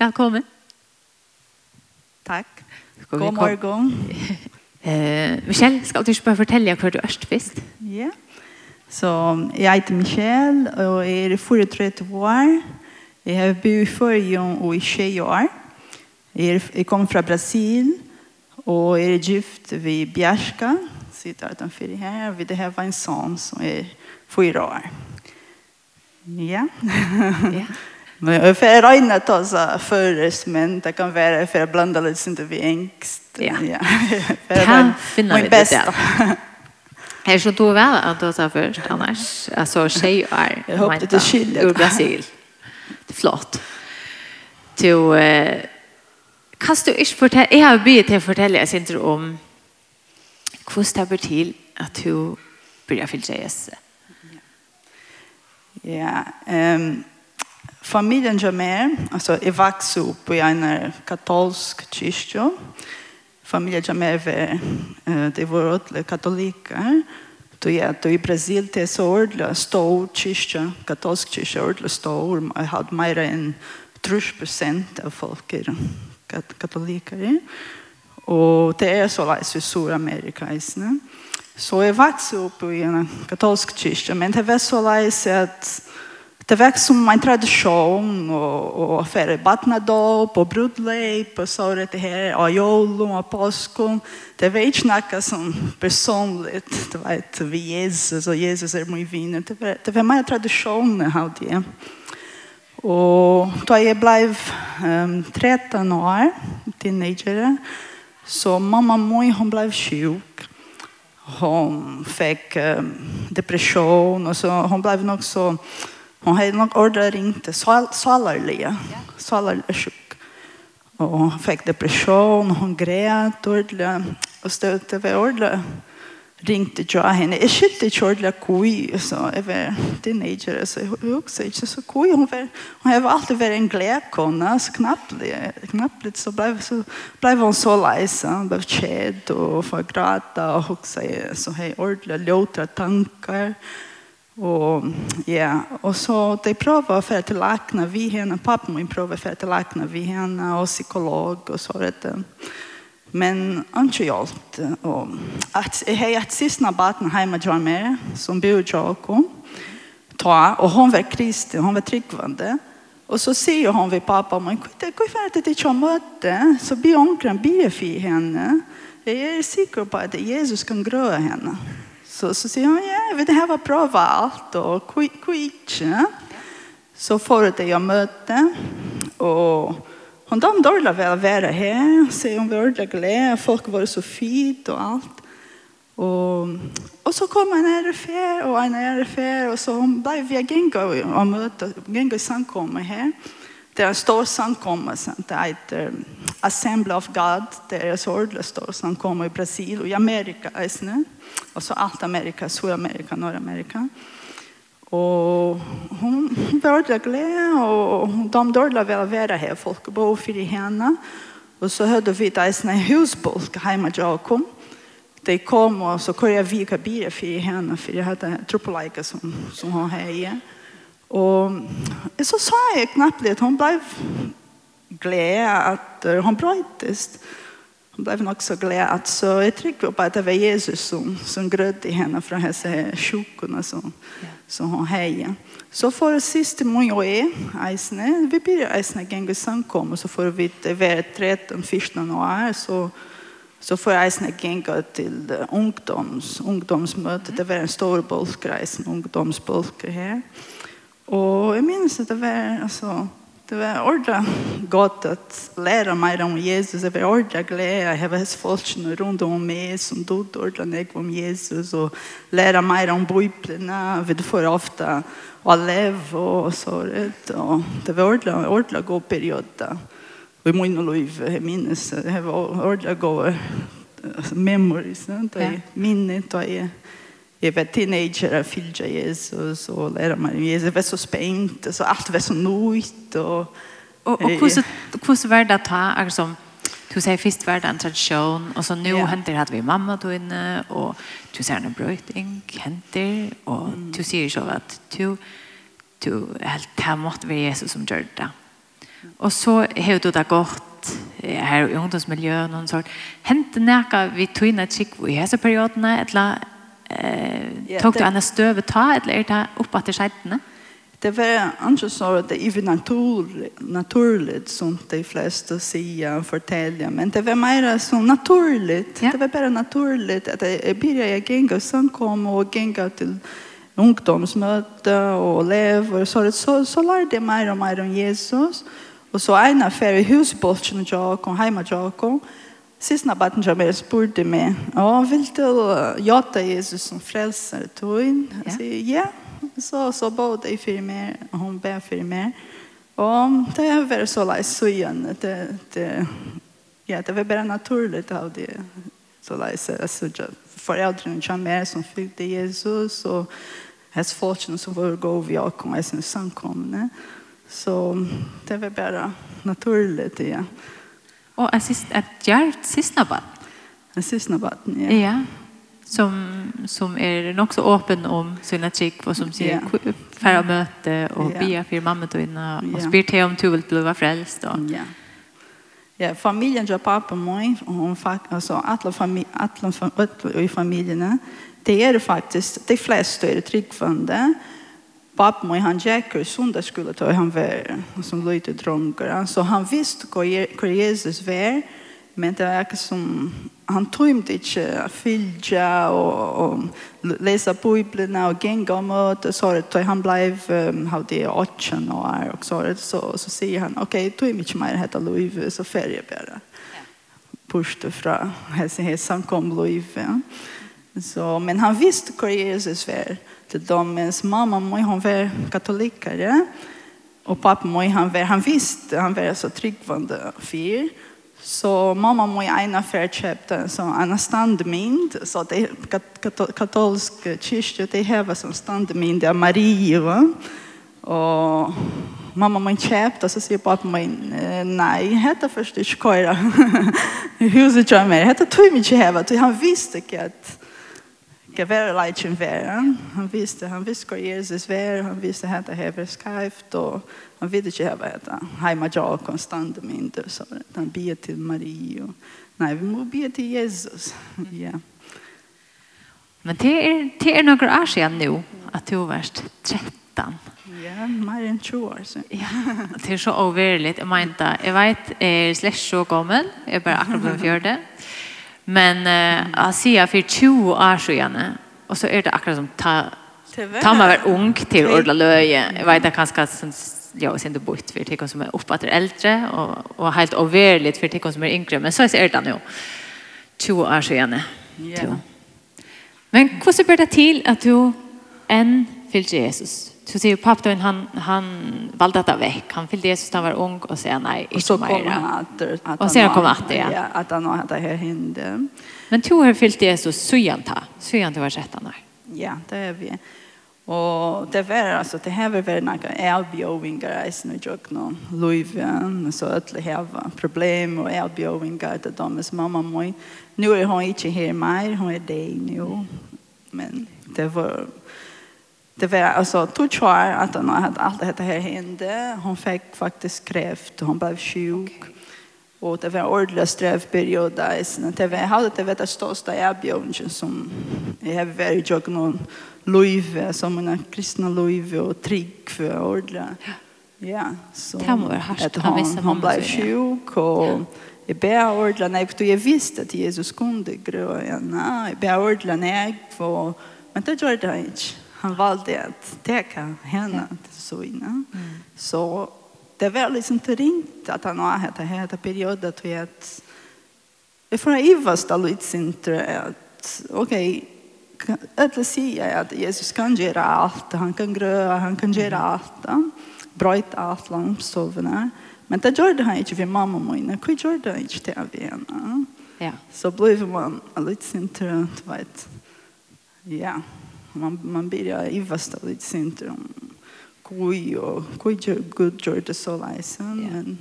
Välkommen. Tack. Ska God morgen. Eh, Michelle, skal du ikke bare fortelle hva du er først? Ja. Så jeg heter Michelle og jeg er 34 år. Jeg har bodd i Färjön og i tjej år. Jeg kommer fra Brasil og jeg er gift ved Bjerska. Sitter utanför här. Vi det här var en son som er fyra år. Ja. Ja. Men för är rena då så förres men det kan vara för att blanda lite sånt vi ängst. Ja. ja. finner finna det där. Här så då väl att du sa först annars alltså tjejer. Jag hoppas det skiljer. Ur Brasil. Det är flott. Du, eh, kan du inte fortelle, Jag har begynt till att fortelle, jeg om hur det blir til at hun blir fyllt Jesus. Ja, um, familjen Jamer, alltså jag växte upp i en katolsk kyrka. Familjen Jamer var, det var åtla katoliker. Då jag då i Brasil det är så ordla stor kyrka, katolsk kyrka ordla stor. Jag hade mer än 30 procent av folk är katoliker. Och det är så läs i Sydamerika isne. Så jag växte upp i en katolsk kyrka, men det var så läs att det var som en tradition och, och för barnadop och brudleip och så det här och jolum och påskum. Det var inte något som personligt, det var ett vi Jesus och Jesus är min vän. Det var, det var mer tradition av det. Och då jag blev um, 13 år, teenager, så mamma min hon blev sjuk hon fick um, depression och så hon blev nog så Hon hade nog ordet ringt till salarliga. Salarliga sjuk. Och hon fick depression. Hon grät ordentligt. Och stötte var ordentligt. Ringte jag henne. Jag skilte inte ordentligt kui. Så jag var teenager. Så jag också inte så kui. Hon var, hon har alltid varit en glädkona. Så knappt, knappt så blev, så blev hon så lejsa. Hon blev kädd och får gråta. Och också så här ordentligt låtra tankar. Och Och ja, och så de prövar för att läkna vi henne, pappa min prövar för att läkna vi henne och psykolog och så det. Men inte hjälpt. Och att jag har ett sista barn hemma jag med som bor i Joko. Ta, och hon var kristen, hon var tryggvande. Och så ser hon vid pappa, men gå ifrån att det är möte, så blir onkran be för henne. Jag är säker på att Jesus kan gröa henne. Så, så säger hon, ja, vi det här var bra valt och. Så får det jag möte och hon dom dåliga väl vara här, se om vi ordentlig glad, folk var så fint och allt. Och och så kom en RFR och en RFR och så hon blev vi gänga och möte, gänga samkomma här. Och det er en stor samkommelse. Det heter Assembly of God. Det er en sårdlig stor samkommelse i Brasil og i Amerika. Og så alt Amerika, Sydamerika, Nordamerika. hun hon började glädje og de dörrade väl være her. Folk bor for henne. Og så hørte vi att en husbolk hjemme hemma Jakob. De kom og så kunde jag vika bilar för henne. for jeg hadde en tropolajka som, som hon här igen. Og så sa jeg knappt litt, hun ble glad at hun brøytest. Hun ble nok så glad at så jeg trykker på at det var Jesus som, som grødde henne fra disse sjukene som, ja. som hun heier. Så for siste måned og jeg, eisene, vi blir eisene ganger samkommet, så får vi være 13-14 år, så så får jeg eisene genga til ungdoms, ungdomsmøte. Det var en stor bolkreis, en ungdomsbolker her. Mm. Og jeg minns at det var altså, det var orda godt at lære mig om Jesus. Det var orda glädje. Jeg har hatt folk rundt om meg som dog orda när om Jesus. Og lære mig om biblerna. Vi får ofte å leve og så rett. Og det var orda, orda god periode. Og i min liv, jeg minnes, det var orda god memories. Det er minnet och jag jag var teenager og fylte Jesus og lärde meg om Jesus. Jeg var så spent och så allt var så nöjt. Och, och, och hur var det att ta, alltså, du säger först var det en tradition och så nu ja. händer att vi mamma då inne och du ser en brötning händer och mm. du säger så att du, du helt här måste vi Jesus som gör det. Och så har du det gått här i ungdomsmiljön noen sort. Hände näka vi tog in ett skick i hese periodene eller eh, tog du henne støve ta, eller er det oppe til skjedene? Det var andre så at det er naturlig, naturlig som de fleste sier og forteller, men det var mer så naturlig. Ja. Det var bare naturlig at jeg begynte å gjenge samkom og gjenge til ungdomsmøte og elever. Så, så, så lærte jeg mer og mer om Jesus. Og så en affær i husbolsen og Jakob, hjemme Jakob, Sist när barnen jag mer spurte mig, ja, vill du jata Jesus som frälsare tog in? Jag säger, ja. Så, så både jag för mig, och hon ber för mig. Och det är väl så lär så igen. Det, det, ja, det var bara naturligt av det. Så lär så så föräldrarna jag mer som följde Jesus och hans fortune som var gå vi och kom i sin samkomne. Så det var bara naturligt, ja. Ja. Och ett sist ett djärt sista barn. Ett sista barn, ja. Ja. Som som er nok så åpen om sina trick og som sier yeah. färra møte, og yeah. be for mamma då inna och yeah. til om du vil bli frelst. då. Ja. Ja, familjen jag pappa mig och hon faktiskt alltså alla familj alla från i familjerna. Det är faktiskt de flesta är tryggfande Papp mig han jäcker sunda skulle ta han var som lite drunkare så han visste vad Jesus var men det verkar som han tömde inte filja och, och läsa bibeln och gänga och möta så att han blev um, hur det är åtchen och är och så så, så säger han okej okay, töm inte mer heta Louis så färger bara. Pushte fra hälsa hälsan kom Louis. Ja. Så, men han visste hur Jesus var till dem. mens mamma må hon var katolikare. Och pappa må han var, han visste, han var så tryggvande fyr. Så mamma må en ena för så en sån standmynd. Så det är kat katolsk kyrka, det häver som standmynd av Maria. Va? Och mamma må köpa så säger pappa må nej, hette först i skojra. Huset jag med, hette tog mig inte häva. Han visste inte att ska vara lite vara. Han visste, han visste vad Jesus var, han visste att det här var skrift och han visste inte vad det är. Hemma jag konstant med så han ber till Maria. Nej, vi måste be till Jesus. Ja. Men det er, det er noen år siden nå, at du var 13. Ja, mer än 20 år sedan. Ja, det er så overligt. Jeg mente, jeg vet, jeg er slett så gammel. Jeg er bare akkurat på fjörde. Men eh jag ser för 20 år sedan och så är det akkurat som ta ta man var ung till ordla Löje. Jag vet att kanske ja, sen det bort för det som är uppe att äldre och och helt overligt för det som är yngre men så är det nu 20 år sedan. Ja. Men hur så blir det till att du enn fyllde Jesus. Så säger pappa han, han valde att ta. Han fyllde Jesus när han var ung och sier nej, inte mer. Och så kom han att, och sen kom han att, ja. Att han har det här hände. Men tog han fyllde Jesus så igen ta. Så igen var rättan här. Ja, det är vi. Och det var alltså det här var väl några elbiovingar i sin jök nu. Löven så att det här var problem och elbiovingar till de som mamma mig. Nu är hon inte här mer, hon är det nu. Men det var det var alltså tog jag att hon hade allt det här hände. Hon fick faktiskt kräft hon blev sjuk. Okay. Och det var en ordentlig strövperiod där. Det var hade det var det största erbjudandet som jag har varit jag någon liv som en kristna liv och trygg för ordentlig. Ja, så det må være hardt. Hon, hon blev sjuk och ja. Jeg ber ordentlig nek, for jeg visste at Jesus kunde grøna. Jeg ber ordentlig nek, for... men det gjorde det ikke han valde att det kan hända till så innan. Mm. Så det var liksom inte ringt att han har haft den här perioden till att jag får ivas där lite sin att okej att säga att Jesus kan göra allt, han kan gröa, han kan göra allt. Bröjt allt långt sovna. Men det gjorde han inte vid mamma min, mina. Gjorde han inte till henne? Ja. Så blev man lite sin vet. Ja. Yeah man, man börjar ivasta lite sent om goj och goj gud gör det så lejsen. Yeah. Men,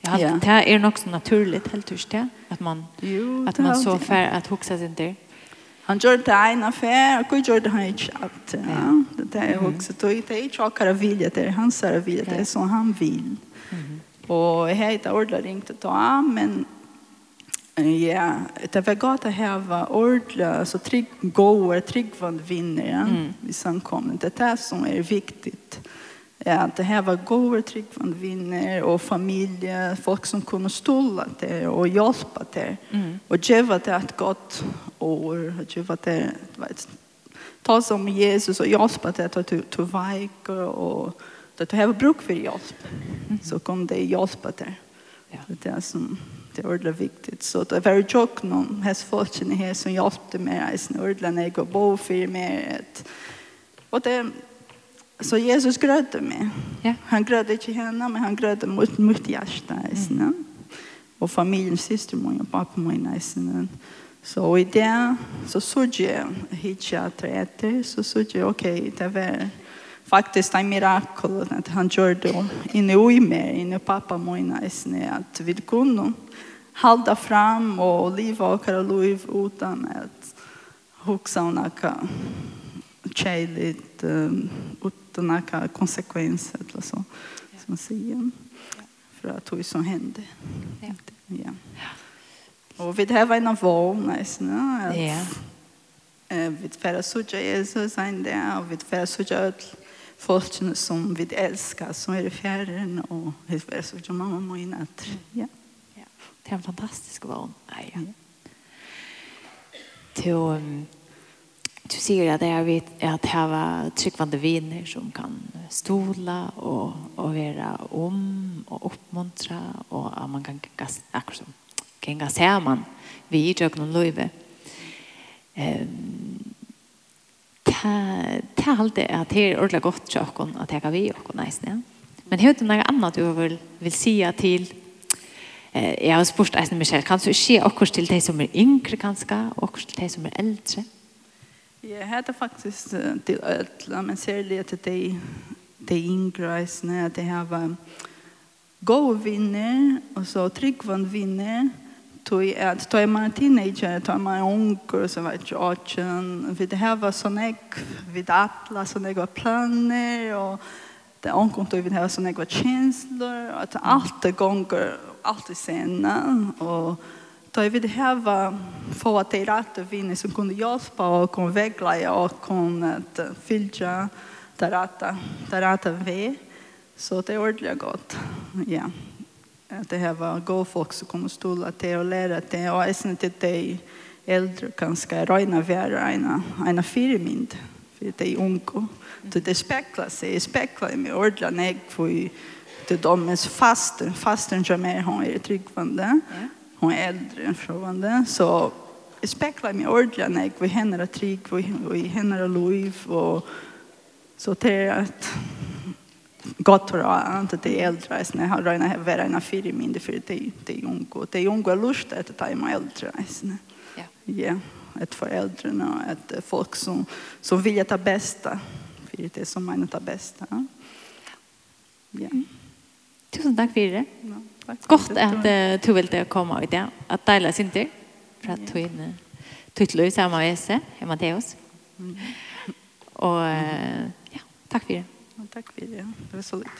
ja, ja. det är nog så naturligt helt tyst det. Att man, jo, att man så fär att huxa sig inte. Han gör det en affär och kui gör det han inte att Ja. Det är också, det är ju tjockare vilja, det hans vilja, det är som han vill. Mm. Och jag heter Ordla ringte ta, men Ja, det var gott att ha ordla, så trygg gåor, tryggvand vinner ja, mm. i samkommet. Det er det som är viktigt. Ja, det här var goda tryggvand vinner och familj, folk som kommer stola till och hjälpa till. Mm. Och geva det ett gott år, och geva det, vet, ta om Jesus och hjälpa till att ta till väg och att har bruk för hjälp. Mm. Så kom det hjälpa till. Ja. Det är som det är ordentligt viktigt. Så det var tjock någon häst folken här som hjälpte mig att snurla när jag går bo för mig. Och det, så Jesus grødde meg. Ja. Han grødde ikke henne, men han grødde mot mot hjertet. Mm. Og familien, syster min og pappa min. Mm. Så i det så såg jag hit jag etter. Så så jeg, ok, det var faktisk en mirakel at han gjorde det inne i meg, inne i pappa min. i snö vi kunne halda fram og leva och kara liv utan at huxa och nacka tjejligt um, utan nacka konsekvenser eller så ja. som man säger för att det som hände ja. ja. och vi det här var en av vår nästan att ja. Eh, vi färra sucha Jesus en där och vi färra sucha öll folk som vi älskar som är i fjärren och vi färra sucha mamma och min att ja Det är en fantastisk vån. Ja. Du, du sier at det är at att ha tryggvande viner som kan stola och, och vara om och oppmuntra och at man kan akkurat som gänga samman vi i tjøkken og løyve. Um, ta allt det att det är ordentligt gott tjockon att jag kan vi nice, ja. Men hur er det noe annat du vill, vill säga till Jeg har spurt eisen meg selv, kan du ikke akkurat til deg som er yngre kanskje, og akkurat til deg som er eldre? Jeg heter faktisk til ødla, men særlig til deg, deg yngre eisen, at jeg har gode vinner, og så tryggvann vinner, tog at tog man en teenager, tog man en unger, som var tjocken. Vi det her var sånn jeg, vi alla sånn jeg var planer og det unger tog vi det här sån ägg var og at alt det gonger, alt i scenen og då vi det här var få att det rätt och vinna som kunde hjälpa och kunde vägleda och kunde fylla det rätta, det rätta vi. Så det är ordentligt gott. Ja. Det här var gå folk som kunde stola till och lära till och även till dig äldre kanske röjna värre en ena firmynd för det är unge. Så det spekler seg, jeg spekler meg ordentlig når jeg får til fast fasten. Fasten som är hon är tryggvande, hon är äldre än frågande så jag spekler meg ordentlig når jeg får henne av trygg, i henne av liv, och så det är att gott för att det är äldre när jag har röna vara en fyra mindre för det är unga. Det är unga lust att ta mig äldre. Ja. Ja ett föräldrarna, ett folk som, som vill ta bästa. För det är som man tar bästa. Ja. Tusen tack för det. Ja, tack. Gott att uh, du ville komma och det. Att dela sin tid. För att du in tuttlöj i samma resa hemma Matteus. oss. Och ja, tack för det. Tack för det. Det var så lite.